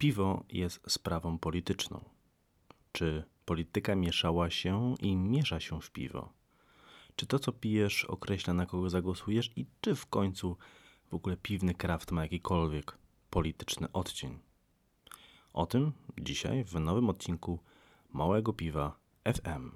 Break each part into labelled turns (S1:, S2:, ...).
S1: piwo jest sprawą polityczną? Czy polityka mieszała się i miesza się w piwo? Czy to, co pijesz, określa, na kogo zagłosujesz i czy w końcu w ogóle piwny kraft ma jakikolwiek polityczny odcień? O tym dzisiaj w nowym odcinku Małego Piwa FM.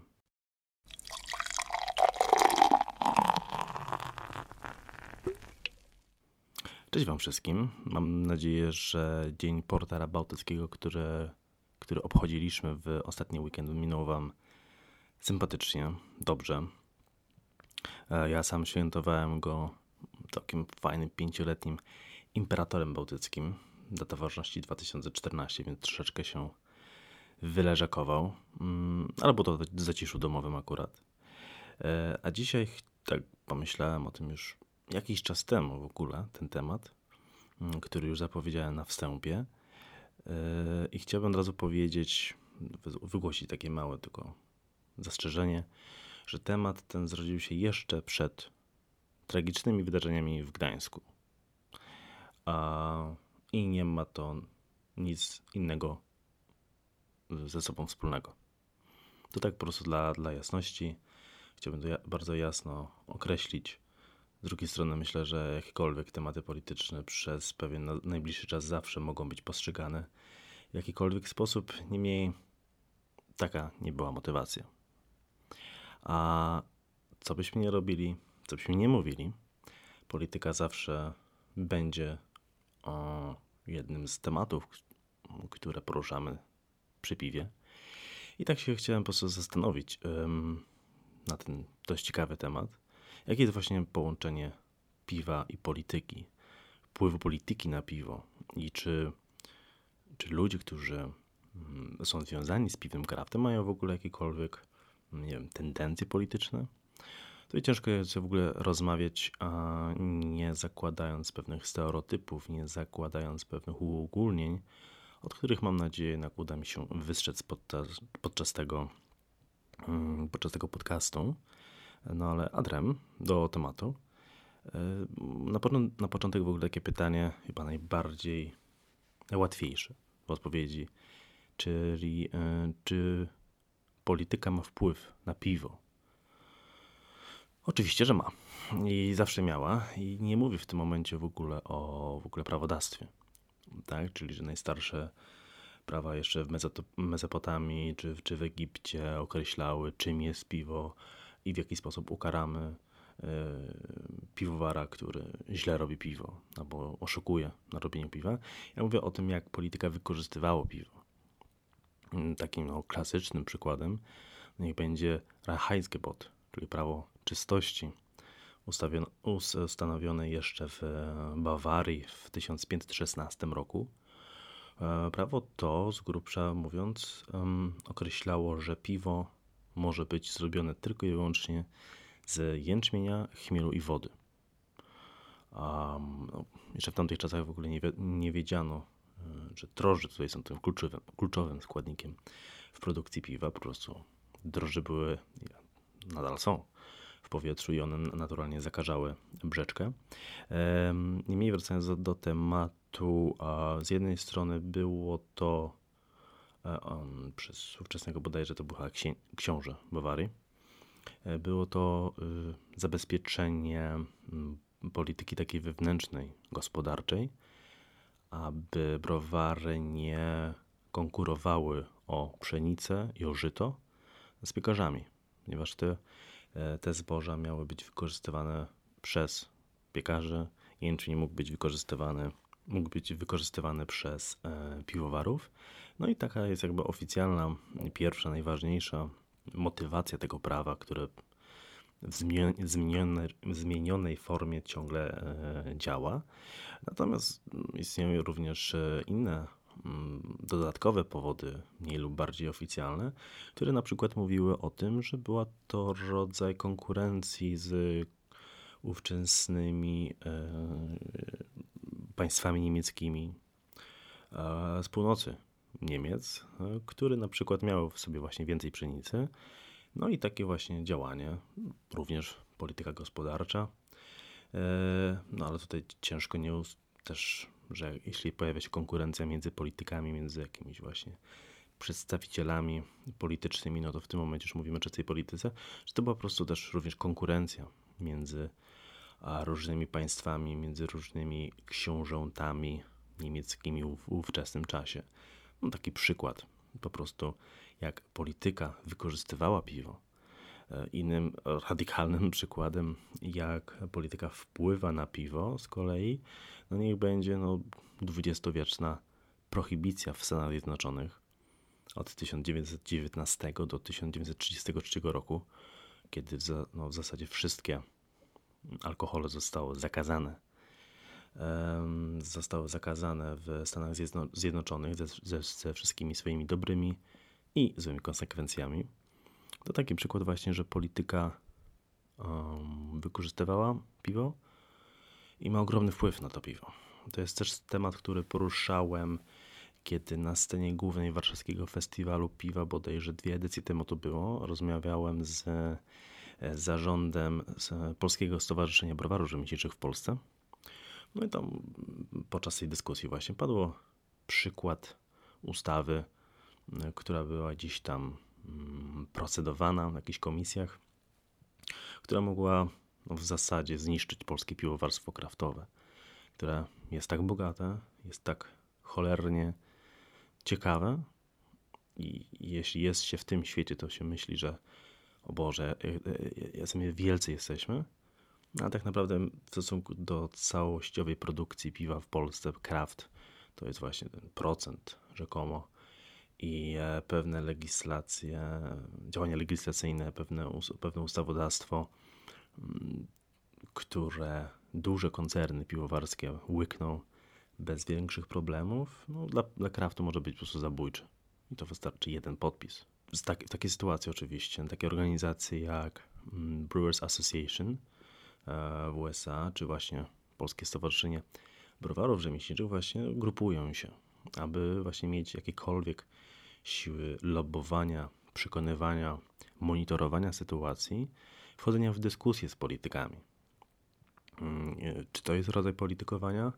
S1: Cześć Wam wszystkim. Mam nadzieję, że Dzień Portera Bałtyckiego, który, który obchodziliśmy w ostatni weekend, minął Wam sympatycznie, dobrze. E, ja sam świętowałem go takim fajnym pięcioletnim imperatorem bałtyckim. Data ważności 2014, więc troszeczkę się wyleżakował. Mm, albo to w zaciszu domowym akurat. E, a dzisiaj tak pomyślałem o tym już jakiś czas temu w ogóle ten temat, mm, który już zapowiedziałem na wstępie. Yy, I chciałbym od razu powiedzieć, wygłosić takie małe tylko zastrzeżenie, że temat ten zrodził się jeszcze przed tragicznymi wydarzeniami w Gdańsku. I nie ma to nic innego ze sobą wspólnego. To tak po prostu dla, dla jasności. Chciałbym to bardzo jasno określić, z drugiej strony myślę, że jakiekolwiek tematy polityczne przez pewien najbliższy czas zawsze mogą być postrzegane w jakikolwiek sposób. Niemniej taka nie była motywacja. A co byśmy nie robili, co byśmy nie mówili, polityka zawsze będzie jednym z tematów, które poruszamy przy piwie. I tak się chciałem po prostu zastanowić na ten dość ciekawy temat. Jakie jest właśnie połączenie piwa i polityki? Wpływu polityki na piwo i czy, czy ludzie, którzy mm, są związani z piwem kraftem, mają w ogóle jakiekolwiek nie wiem, tendencje polityczne? To ciężko jest w ogóle rozmawiać, a nie zakładając pewnych stereotypów, nie zakładając pewnych uogólnień, od których mam nadzieję jednak uda mi się wystrzec podczas, podczas, tego, mm, podczas tego podcastu. No ale adrem do tematu. E, na, na początek w ogóle takie pytanie, chyba najbardziej najłatwiejsze w odpowiedzi, czyli e, czy polityka ma wpływ na piwo? Oczywiście, że ma. I zawsze miała. I nie mówię w tym momencie w ogóle o w ogóle prawodawstwie. Tak? Czyli, że najstarsze prawa jeszcze w Mezopotamii czy, czy w Egipcie określały, czym jest piwo, i w jaki sposób ukaramy e, piwowara, który źle robi piwo albo oszukuje na robieniu piwa. Ja mówię o tym, jak polityka wykorzystywała piwo. Mm, takim no, klasycznym przykładem niech będzie Reinheitsgebot, czyli prawo czystości, ustanowione jeszcze w Bawarii w 1516 roku. E, prawo to, z grubsza mówiąc, określało, że piwo może być zrobione tylko i wyłącznie z jęczmienia, chmielu i wody. Um, no, jeszcze w tamtych czasach w ogóle nie, nie wiedziano, e, że drożdże tutaj są tym kluczowym, kluczowym składnikiem w produkcji piwa. Po prostu drożdże były, nadal są w powietrzu i one naturalnie zakażały brzeczkę. Niemniej wracając do, tematu, z jednej strony było to on przez ówczesnego bodajże to był książę Bawarii. E, było to y, zabezpieczenie mm, polityki takiej wewnętrznej, gospodarczej, aby browary nie konkurowały o pszenicę i o żyto z piekarzami, ponieważ te, e, te zboża miały być wykorzystywane przez piekarzy, jęczmień mógł być wykorzystywany, mógł być wykorzystywany przez piwowarów no i taka jest jakby oficjalna, pierwsza, najważniejsza motywacja tego prawa, które w zmienionej, w zmienionej formie ciągle e, działa. Natomiast istnieją również e, inne mm, dodatkowe powody, mniej lub bardziej oficjalne, które na przykład mówiły o tym, że była to rodzaj konkurencji z ówczesnymi e, państwami niemieckimi z północy Niemiec, e, który na przykład miał w sobie właśnie więcej pszenicy. No i takie właśnie działanie, również polityka gospodarcza. E, no ale tutaj ciężko nie też że jeśli pojawia się konkurencja między politykami, między jakimiś właśnie przedstawicielami politycznymi, no to w tym momencie już mówimy o czystej polityce, że to była po prostu też również konkurencja między różnymi państwami, między różnymi książętami niemieckimi w ówczesnym czasie. No taki przykład, po prostu jak polityka wykorzystywała piwo. E, innym radykalnym przykładem, jak polityka wpływa na piwo, z kolei, no niech będzie no, dwudziestowieczna prohibicja w Stanach Zjednoczonych od 1919 do 1933 roku, kiedy w, za, no, w zasadzie wszystkie alkohole zostały zakazane. Zostały zakazane w Stanach Zjednoczonych ze, ze, ze wszystkimi swoimi dobrymi i złymi konsekwencjami. To taki przykład właśnie, że polityka um, wykorzystywała piwo i ma ogromny wpływ na to piwo. To jest też temat, który poruszałem, kiedy na scenie głównej Warszawskiego Festiwalu Piwa, bodajże dwie edycje temu to było, rozmawiałem z E, zarządem Polskiego Stowarzyszenia Browarów Rzemieślniczych w Polsce. No i tam podczas tej dyskusji właśnie padło przykład ustawy, e, która była gdzieś tam mm, procedowana w jakichś komisjach, która mogła w zasadzie zniszczyć polskie piwowarstwo kraftowe, które jest tak bogate, jest tak cholernie ciekawe i jeśli jest się w tym świecie, to się myśli, że o Boże, jacy my wielcy jesteśmy. A tak naprawdę w stosunku do całościowej produkcji piwa w Polsce, kraft, to jest właśnie ten procent rzekomo. I e, pewne legislacje, działania legislacyjne, pewne, pewne ustawodawstwo, mm, które duże koncerny piwowarskie łykną bez większych problemów, no dla, dla kraftu może być po prostu zabójczy. I to wystarczy jeden podpis. Tak, w takiej sytuacji oczywiście, takie organizacje jak mm, Brewers Association w USA, czy właśnie Polskie Stowarzyszenie Browarów Rzemieślniczych właśnie grupują się, aby właśnie mieć jakiekolwiek siły lobowania, przekonywania, monitorowania sytuacji, wchodzenia w dyskusję z politykami. Mm, e, czy to jest rodzaj politykowania?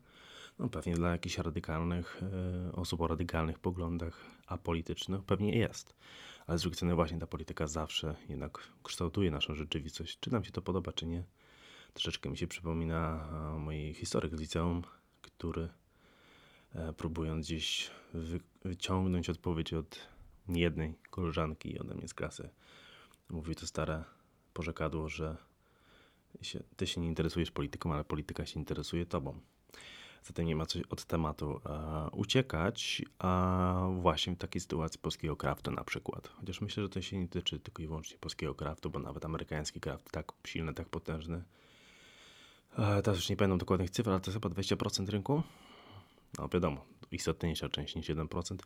S1: No pewnie dla jakichś radykalnych e, osób o radykalnych poglądach apolitycznych pewnie jest ale z drugiej strony właśnie ta polityka zawsze jednak kształtuje naszą rzeczywistość. Czy nam się to podoba, czy nie. Troszeczkę mi się przypomina mój historyk z liceum, który e, próbując gdzieś wyciągnąć odpowiedź od jednej koleżanki ode mnie z klasy, mówi to stare porzekadło, że ty się nie interesujesz polityką, ale polityka się interesuje tobą. Zatem nie ma co od tematu e, uciekać, a właśnie w takiej sytuacji polskiego kraftu na przykład. Chociaż myślę, że to się nie tyczy tylko i wyłącznie polskiego kraftu, bo nawet amerykański kraft tak silny, tak potężny. E, teraz już nie pamiętam dokładnych cyfr, ale to jest chyba 20% rynku. No wiadomo, istotniejsza część niż 1%,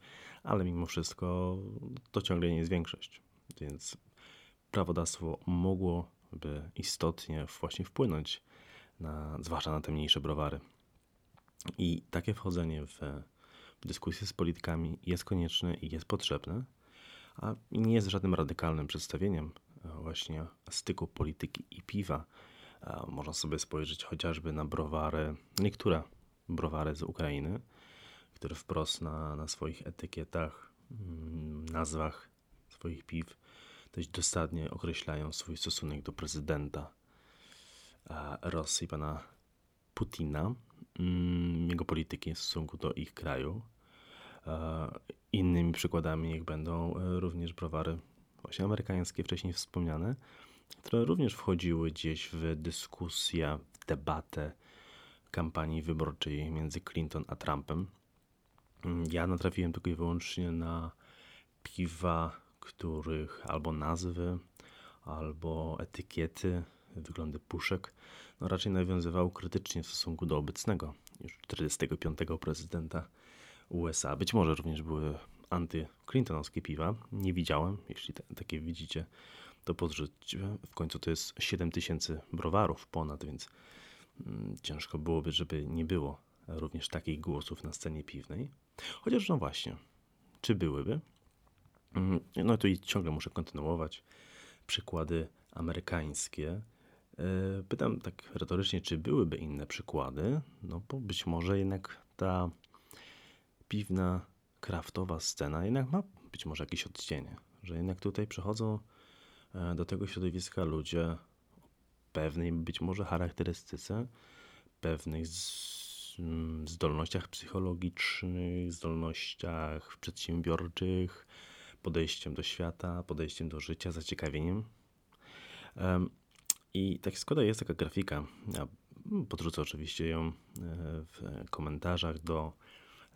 S1: ale mimo wszystko to ciągle nie jest większość. Więc prawodawstwo mogłoby istotnie właśnie wpłynąć na, zwłaszcza na te mniejsze browary. I takie wchodzenie w dyskusję z politykami jest konieczne i jest potrzebne, a nie jest żadnym radykalnym przedstawieniem e, właśnie styku polityki i piwa. Można sobie spojrzeć chociażby na browary, niektóre browary z Ukrainy, które wprost na, na swoich etykietach, mm, nazwach swoich piw dość dosadnie określają swój stosunek do prezydenta e, Rosji, pana Putina, Mm, jego polityki w stosunku do ich kraju. E, innymi przykładami niech będą e, również browary właśnie amerykańskie, wcześniej wspomniane, które również wchodziły gdzieś w dyskusję, w debatę kampanii wyborczej między Clinton a Trumpem. Ja natrafiłem tylko i wyłącznie na piwa, których albo nazwy, albo etykiety, wyglądy puszek no raczej nawiązywał krytycznie w stosunku do obecnego, już 45. prezydenta USA. Być może również były anty-clintonowskie piwa. Nie widziałem. Jeśli te, takie widzicie, to podrzućcie. W końcu to jest 7 tysięcy browarów ponad, więc mm, ciężko byłoby, żeby nie było również takich głosów na scenie piwnej. Chociaż no właśnie, czy byłyby? Mm, no to i ciągle muszę kontynuować. Przykłady amerykańskie E, pytam tak retorycznie, czy byłyby inne przykłady? No bo być może jednak ta piwna, kraftowa scena jednak ma być może jakieś odcienie, że jednak tutaj przychodzą e, do tego środowiska ludzie o pewnej być może charakterystyce, pewnych mm, zdolnościach psychologicznych, zdolnościach przedsiębiorczych, podejściem do świata, podejściem do życia, zaciekawieniem. I tak składa jest taka grafika. Ja podrzucę oczywiście ją e, w komentarzach do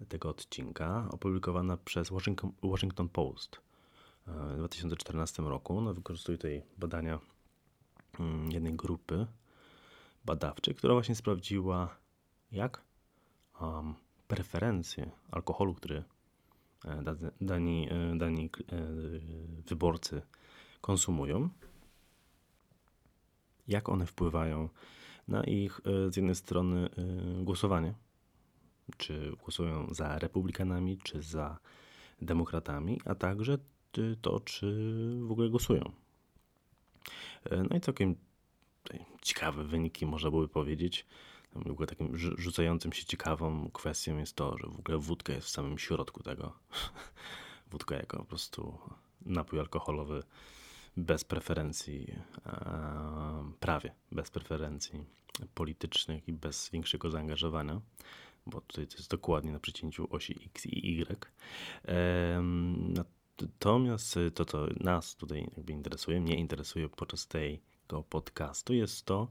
S1: tego odcinka, opublikowana przez Washington, Washington Post e, w 2014 roku. No, wykorzystuje tutaj badania mm, jednej grupy badawczej, która właśnie sprawdziła, jak um, preferencje alkoholu, który e, dani, dani wyborcy konsumują, jak one wpływają na ich e, z jednej strony e, głosowanie, czy głosują za republikanami, czy za demokratami, a także to, czy w ogóle głosują. E, no i całkiem ciekawe wyniki można byłoby powiedzieć. W ogóle takim rzucającym się ciekawą kwestią jest to, że w ogóle wódka jest w samym środku tego. wódka jako po prostu napój alkoholowy bez preferencji, prawie bez preferencji politycznych i bez większego zaangażowania, bo tutaj to jest dokładnie na przecięciu osi X i Y. Natomiast to, co nas tutaj jakby interesuje, mnie interesuje podczas tego podcastu, jest to,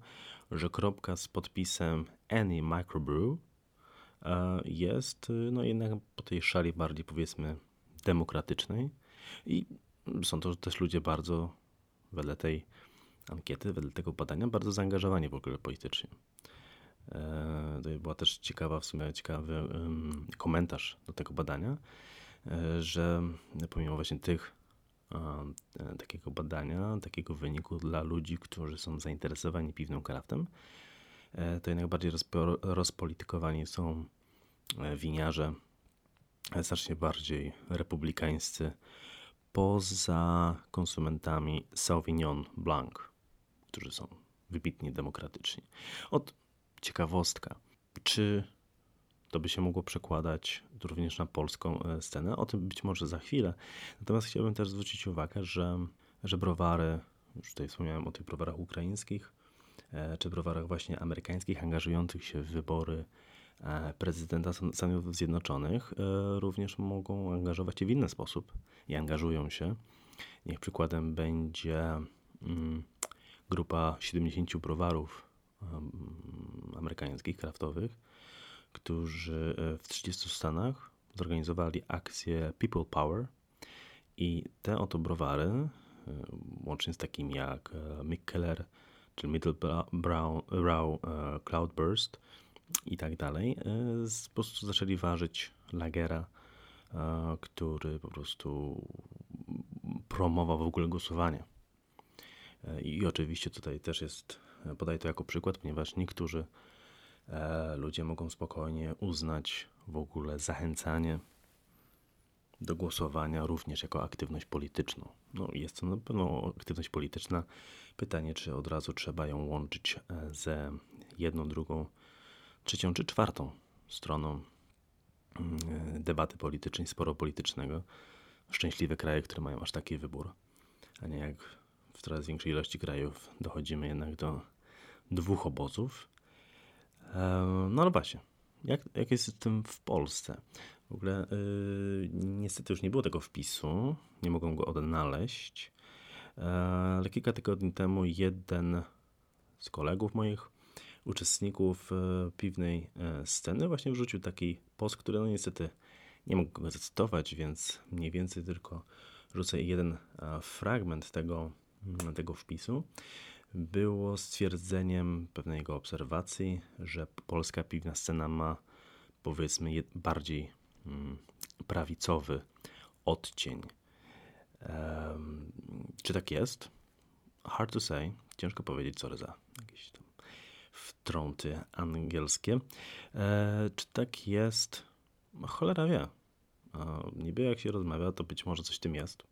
S1: że kropka z podpisem Any Microbrew e, jest no jednak po tej szali bardziej powiedzmy demokratycznej i są to też ludzie bardzo, wedle tej ankiety, wedle tego badania, bardzo zaangażowani w ogóle politycznie. E, to była też ciekawa, w sumie ciekawy komentarz do tego badania, że pomimo właśnie tych e, takiego badania, takiego wyniku dla ludzi, którzy są zainteresowani piwnym kraftem, to jednak bardziej rozpolitykowani są winiarze, znacznie bardziej republikańscy, poza konsumentami Sauvignon Blanc, którzy są wybitnie demokratyczni. Od ciekawostka, czy to by się mogło przekładać również na polską e, scenę? O tym być może za chwilę. Natomiast chciałbym też zwrócić uwagę, że, że browary, już tutaj wspomniałem o tych browarach ukraińskich, e, czy browarach właśnie amerykańskich, angażujących się w wybory E, prezydenta Stanów Zjednoczonych również mogą angażować się w inny sposób i angażują się. Niech przykładem będzie mm, grupa 70 browarów amerykańskich, kraftowych, którzy e, w 30 stanach zorganizowali akcję People Power i te oto browary, łącznie z takimi jak Mikkeller czy Middle Brow, Brow Cloudburst, i tak dalej, e, po prostu zaczęli ważyć lagera, e, który po prostu promował w ogóle głosowanie. E, I oczywiście tutaj też jest, podaję to jako przykład, ponieważ niektórzy ludzie mogą spokojnie uznać w ogóle zachęcanie do głosowania również jako aktywność polityczną. No, jest to na pewno aktywność polityczna. Pytanie, czy od razu trzeba ją łączyć ze jedną, drugą trzecią czy czwartą stroną mm, debaty politycznej, sporo politycznego. Szczęśliwe kraje, które mają aż taki wybór, a nie jak w coraz większej ilości krajów dochodzimy jednak do dwóch obozów. No ale właśnie, jak, jak jest z tym w Polsce? W ogóle yy, niestety już nie było tego wpisu, nie mogą go odnaleźć, yy, ale kilka tygodni temu jeden z kolegów moich uczestników e, piwnej e, sceny właśnie wrzucił taki post, który no niestety nie mogę go zacytować, więc mniej więcej tylko rzucę jeden fragment tego, tego wpisu. Było stwierdzeniem pewnej jego obserwacji, że polska piwna scena ma powiedzmy bardziej mm, prawicowy odcień. czy tak jest? Hard to say. Ciężko powiedzieć, co za jakieś tam wtrąty angielskie. E, czy tak jest? Cholera wie. E, niby jak się rozmawia, to być może coś tym jest.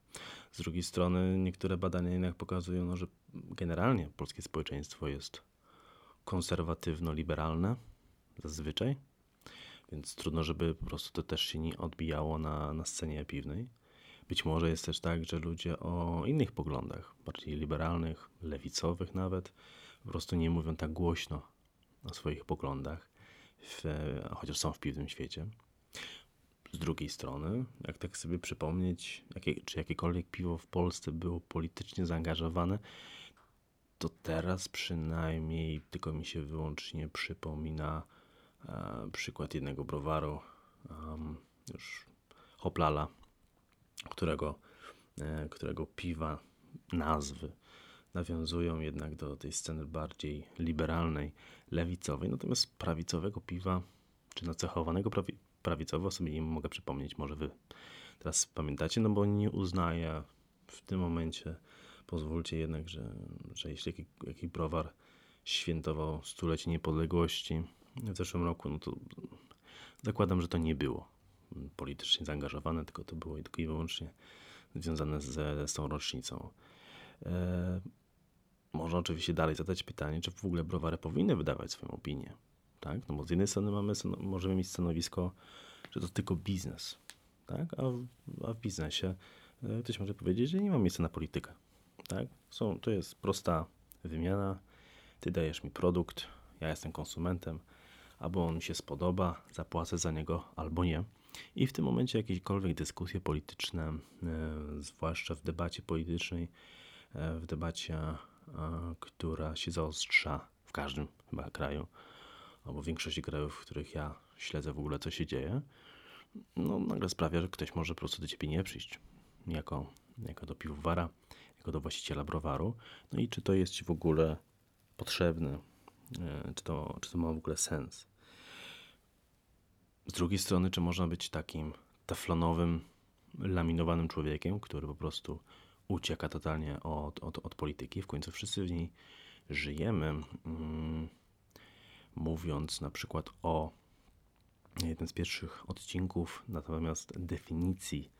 S1: Z drugiej strony niektóre badania jednak pokazują, no, że generalnie polskie społeczeństwo jest konserwatywno-liberalne zazwyczaj. Więc trudno, żeby po prostu to też się nie odbijało na, na scenie piwnej. Być może jest też tak, że ludzie o innych poglądach, bardziej liberalnych, lewicowych nawet, po prostu nie mówią tak głośno o swoich poglądach, w, chociaż są w piwnym świecie. Z drugiej strony, jak tak sobie przypomnieć, jakie, czy jakiekolwiek piwo w Polsce było politycznie zaangażowane, to teraz przynajmniej tylko mi się wyłącznie przypomina e, przykład jednego browaru, um, już Hoplala, którego, e, którego piwa, nazwy nawiązują jednak do tej sceny bardziej liberalnej, lewicowej, natomiast prawicowego piwa, czy nacechowanego prawicowo sobie nie mogę przypomnieć, może wy teraz pamiętacie, no bo nie uznaję w tym momencie, pozwólcie jednak, że, że jeśli jakiś, jakiś browar świętował stulecie niepodległości w zeszłym roku, no to zakładam, że to nie było politycznie zaangażowane, tylko to było tylko i wyłącznie związane z, z tą rocznicą. E, można oczywiście dalej zadać pytanie, czy w ogóle browary powinny wydawać swoją opinię. Tak? No bo z jednej strony mamy, możemy mieć stanowisko, że to tylko biznes, tak? a, w, a w biznesie e, ktoś może powiedzieć, że nie ma miejsca na politykę. Tak? Są, to jest prosta wymiana. Ty dajesz mi produkt, ja jestem konsumentem, albo on mi się spodoba, zapłacę za niego, albo nie. I w tym momencie jakiekolwiek dyskusje polityczne, e, zwłaszcza w debacie politycznej, e, w debacie, która się zaostrza w każdym chyba kraju, albo w większości krajów, w których ja śledzę w ogóle, co się dzieje, no nagle sprawia, że ktoś może po prostu do ciebie nie przyjść jako, jako do piwowara, jako do właściciela browaru. No i czy to jest ci w ogóle potrzebne, czy to, czy to ma w ogóle sens. Z drugiej strony, czy można być takim teflonowym, laminowanym człowiekiem, który po prostu ucieka totalnie od, od, od polityki. W końcu wszyscy w niej żyjemy. Mm, mówiąc na przykład o jeden z pierwszych odcinków, natomiast definicji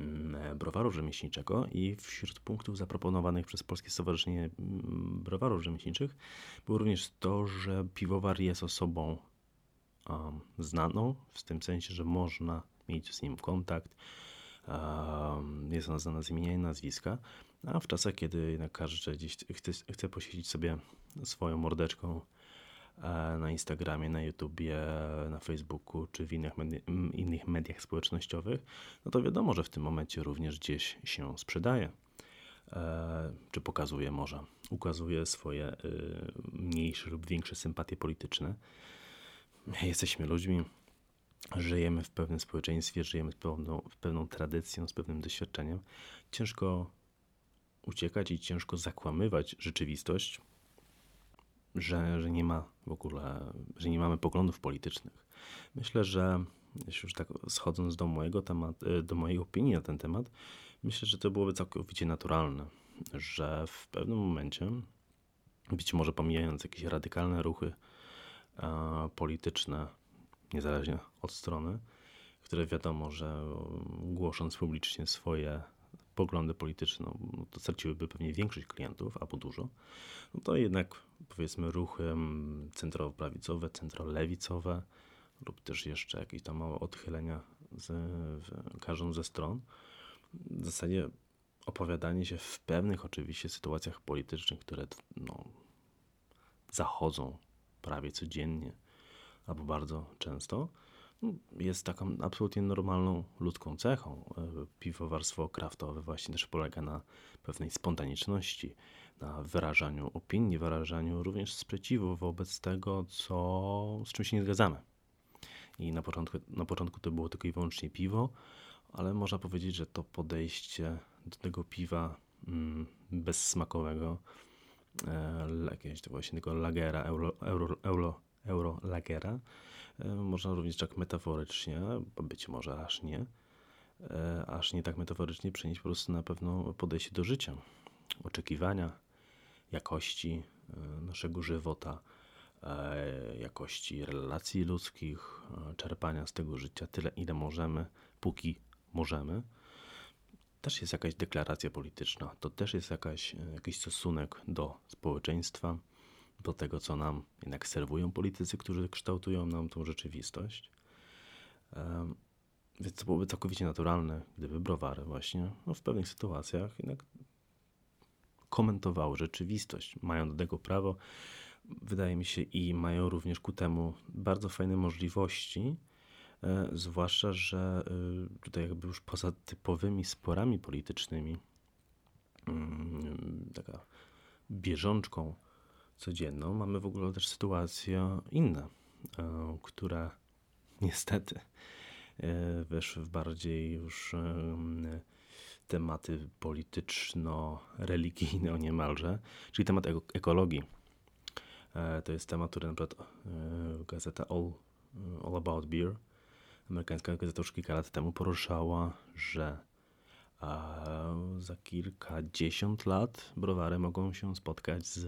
S1: mm, browaru rzemieślniczego i wśród punktów zaproponowanych przez Polskie Stowarzyszenie mm, Browarów Rzemieślniczych było również to, że piwowar jest osobą um, znaną, w tym sensie, że można mieć z nim kontakt. Um, jest ona znana z imienia i nazwiska, a w czasach, kiedy jednak każdy gdzieś chce, chce posiedzieć sobie swoją mordeczką e, na Instagramie, na YouTubie, na Facebooku czy w innych, medi innych mediach społecznościowych, no to wiadomo, że w tym momencie również gdzieś się sprzedaje. E, czy pokazuje może, ukazuje swoje y, mniejsze lub większe sympatie polityczne jesteśmy ludźmi, żyjemy w pewnym społeczeństwie, żyjemy z pewną, pewną tradycją, z pewnym doświadczeniem. Ciężko uciekać i ciężko zakłamywać rzeczywistość, że, że nie ma w ogóle, że nie mamy poglądów politycznych. Myślę, że już tak schodząc do mojego tematu, e, do mojej opinii na ten temat, myślę, że to byłoby całkowicie naturalne, że w pewnym momencie, być może pomijając jakieś radykalne ruchy polityczne, niezależnie od strony, które wiadomo, że głosząc publicznie swoje poglądy polityczne, no, to straciłyby pewnie większość klientów, albo dużo, no to jednak powiedzmy ruchy centrowo-prawicowe, centrolewicowe lub też jeszcze jakieś tam małe odchylenia z, każdą ze stron, w zasadzie opowiadanie się w pewnych oczywiście sytuacjach politycznych, które no, zachodzą prawie codziennie albo bardzo często, jest taką absolutnie normalną ludzką cechą. E, piwowarstwo kraftowe właśnie też polega na pewnej spontaniczności, na wyrażaniu opinii, wyrażaniu również sprzeciwu wobec tego, co, z czym się nie zgadzamy. I na początku, na początku to było tylko i wyłącznie piwo, ale można powiedzieć, że to podejście do tego piwa mm, bezsmakowego E, jakiegoś to właśnie tego lagera, euro, euro, euro, euro lagera. E, można również tak metaforycznie, być może aż nie, e, aż nie tak metaforycznie przenieść po prostu na pewno podejście do życia, oczekiwania, jakości naszego żywota, jakości relacji ludzkich, czerpania z tego życia tyle, ile możemy, póki możemy też jest jakaś deklaracja polityczna, to też jest jakaś, e, jakiś stosunek do społeczeństwa, do tego, co nam jednak serwują politycy, którzy kształtują nam tą rzeczywistość. Więc to byłoby całkowicie naturalne, gdyby browary właśnie no w pewnych sytuacjach jednak komentowały rzeczywistość. Mają do tego prawo, wydaje mi się, i mają również ku temu bardzo fajne możliwości, e, zwłaszcza, że e, tutaj jakby już poza typowymi sporami politycznymi, mm, taka bieżączką codzienną, mamy w ogóle też sytuacje inne, e, które niestety weszły w bardziej już tematy polityczno-religijne niemalże, czyli temat ekologii. E, to jest temat, który na przykład e, gazeta All, All About Beer, amerykańska gazeta już kilka lat temu poruszała, że za kilkadziesiąt lat browary mogą się spotkać z,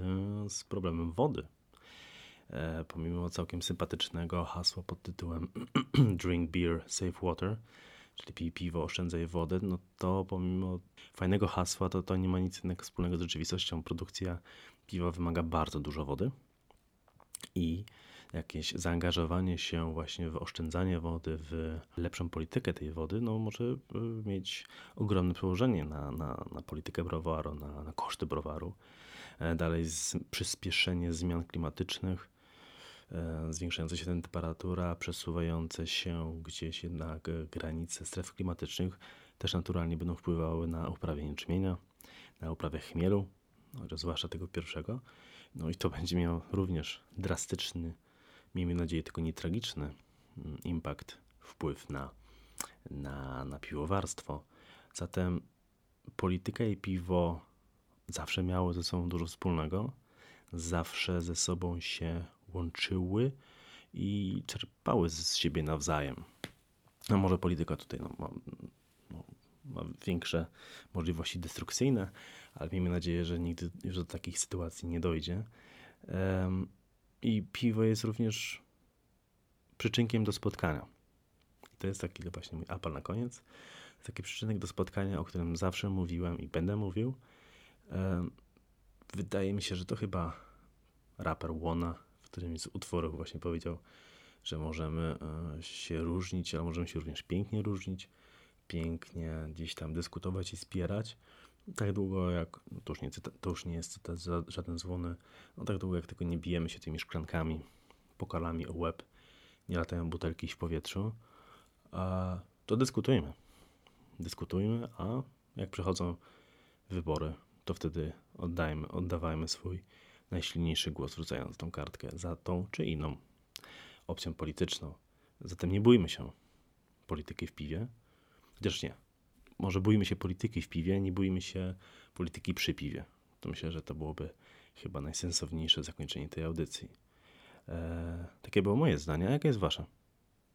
S1: z problemem wody. E, pomimo całkiem sympatycznego hasła pod tytułem Drink Beer, Save Water, czyli pij piwo, oszczędzaj wodę, no to pomimo fajnego hasła, to to nie ma nic innego wspólnego z rzeczywistością. Produkcja piwa wymaga bardzo dużo wody i jakieś zaangażowanie się właśnie w oszczędzanie wody, w lepszą politykę tej wody, no może y, mieć ogromne przełożenie na, na, na politykę browaru, na, na koszty browaru. E, dalej z, przyspieszenie zmian klimatycznych, zwiększająca się temperatura, przesuwające się gdzieś jednak granice stref klimatycznych też naturalnie będą wpływały na uprawę jęczmienia, na uprawę chmielu, zwłaszcza tego pierwszego. No i to będzie miało również drastyczny, miejmy nadzieję tylko nie tragiczny mm, impact, wpływ na, na, na piwowarstwo. Zatem polityka i piwo zawsze miały ze sobą dużo wspólnego, zawsze ze sobą się łączyły i czerpały z siebie nawzajem. No może polityka tutaj no, ma, no, ma większe możliwości destrukcyjne, ale miejmy nadzieję, że nigdy już do takich sytuacji nie dojdzie. Um, I piwo jest również przyczynkiem do spotkania. I to jest taki właśnie mój apel na koniec. Taki przyczynek do spotkania, o którym zawsze mówiłem i będę mówił. Um, wydaje mi się, że to chyba raper Łona którymś z utworów właśnie powiedział, że możemy e, się różnić, ale możemy się również pięknie różnić, pięknie gdzieś tam dyskutować i wspierać. Tak długo jak, no to już nie, to już nie jest cytat, żaden dzwony, no tak długo jak tylko nie bijemy się tymi szklankami, pokalami o łeb, nie latają butelki w powietrzu, to dyskutujmy. Dyskutujmy, a jak przychodzą wybory, to wtedy oddajmy, oddawajmy swój najsilniejszy głos, wrzucając tą kartkę za tą czy inną opcją polityczną. Zatem nie bójmy się polityki w piwie, chociaż nie. Może bójmy się polityki w piwie, nie bójmy się polityki przy piwie. To myślę, że to byłoby chyba najsensowniejsze zakończenie tej audycji. Eee, takie było moje zdanie, a jakie jest wasze?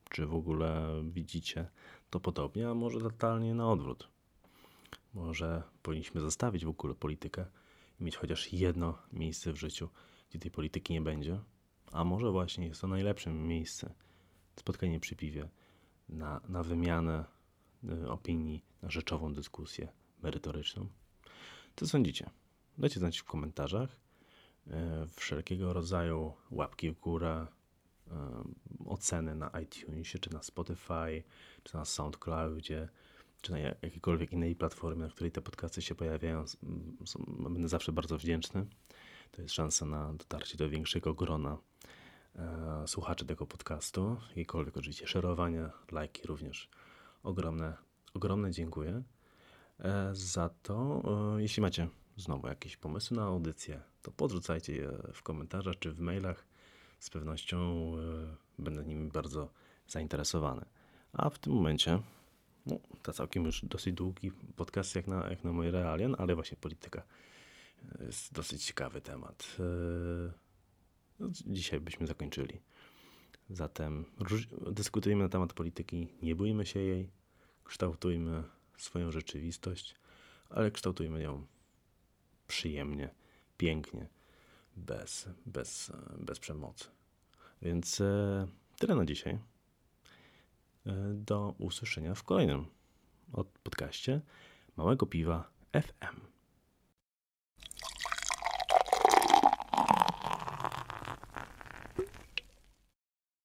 S1: Czy w ogóle widzicie to podobnie, a może totalnie na odwrót? Może powinniśmy zostawić w ogóle politykę mieć chociaż jedno miejsce w życiu, gdzie tej polityki nie będzie. A może właśnie jest to najlepsze miejsce, spotkanie przy piwie, na, na wymianę y, opinii, na rzeczową dyskusję merytoryczną. Co sądzicie? Dajcie znać w komentarzach. Y, wszelkiego rodzaju łapki w górę, y, oceny na iTunesie, czy na Spotify, czy na SoundCloudzie czy na jakiejkolwiek innej platformie, na której te podcasty się pojawiają, są, będę zawsze bardzo wdzięczny. To jest szansa na dotarcie do większego grona e, słuchaczy tego podcastu. Jakiekolwiek oczywiście szerowania, lajki również ogromne, ogromne dziękuję. E, za to, e, jeśli macie znowu jakieś pomysły na audycję, to podrzucajcie je w komentarzach czy w mailach. Z pewnością e, będę nimi bardzo zainteresowany. A w tym momencie no, to całkiem już dosyć długi podcast jak na, jak na moje realia, no, ale właśnie polityka jest dosyć ciekawy temat. E, no, dzisiaj byśmy zakończyli. Zatem dyskutujmy na temat polityki, nie bójmy się jej, kształtujmy swoją rzeczywistość, ale kształtujmy ją przyjemnie, pięknie, bez, bez, bez przemocy. Więc e, tyle na dzisiaj. E, do usłyszenia w kolejnym podcaście Małego Piwa FM.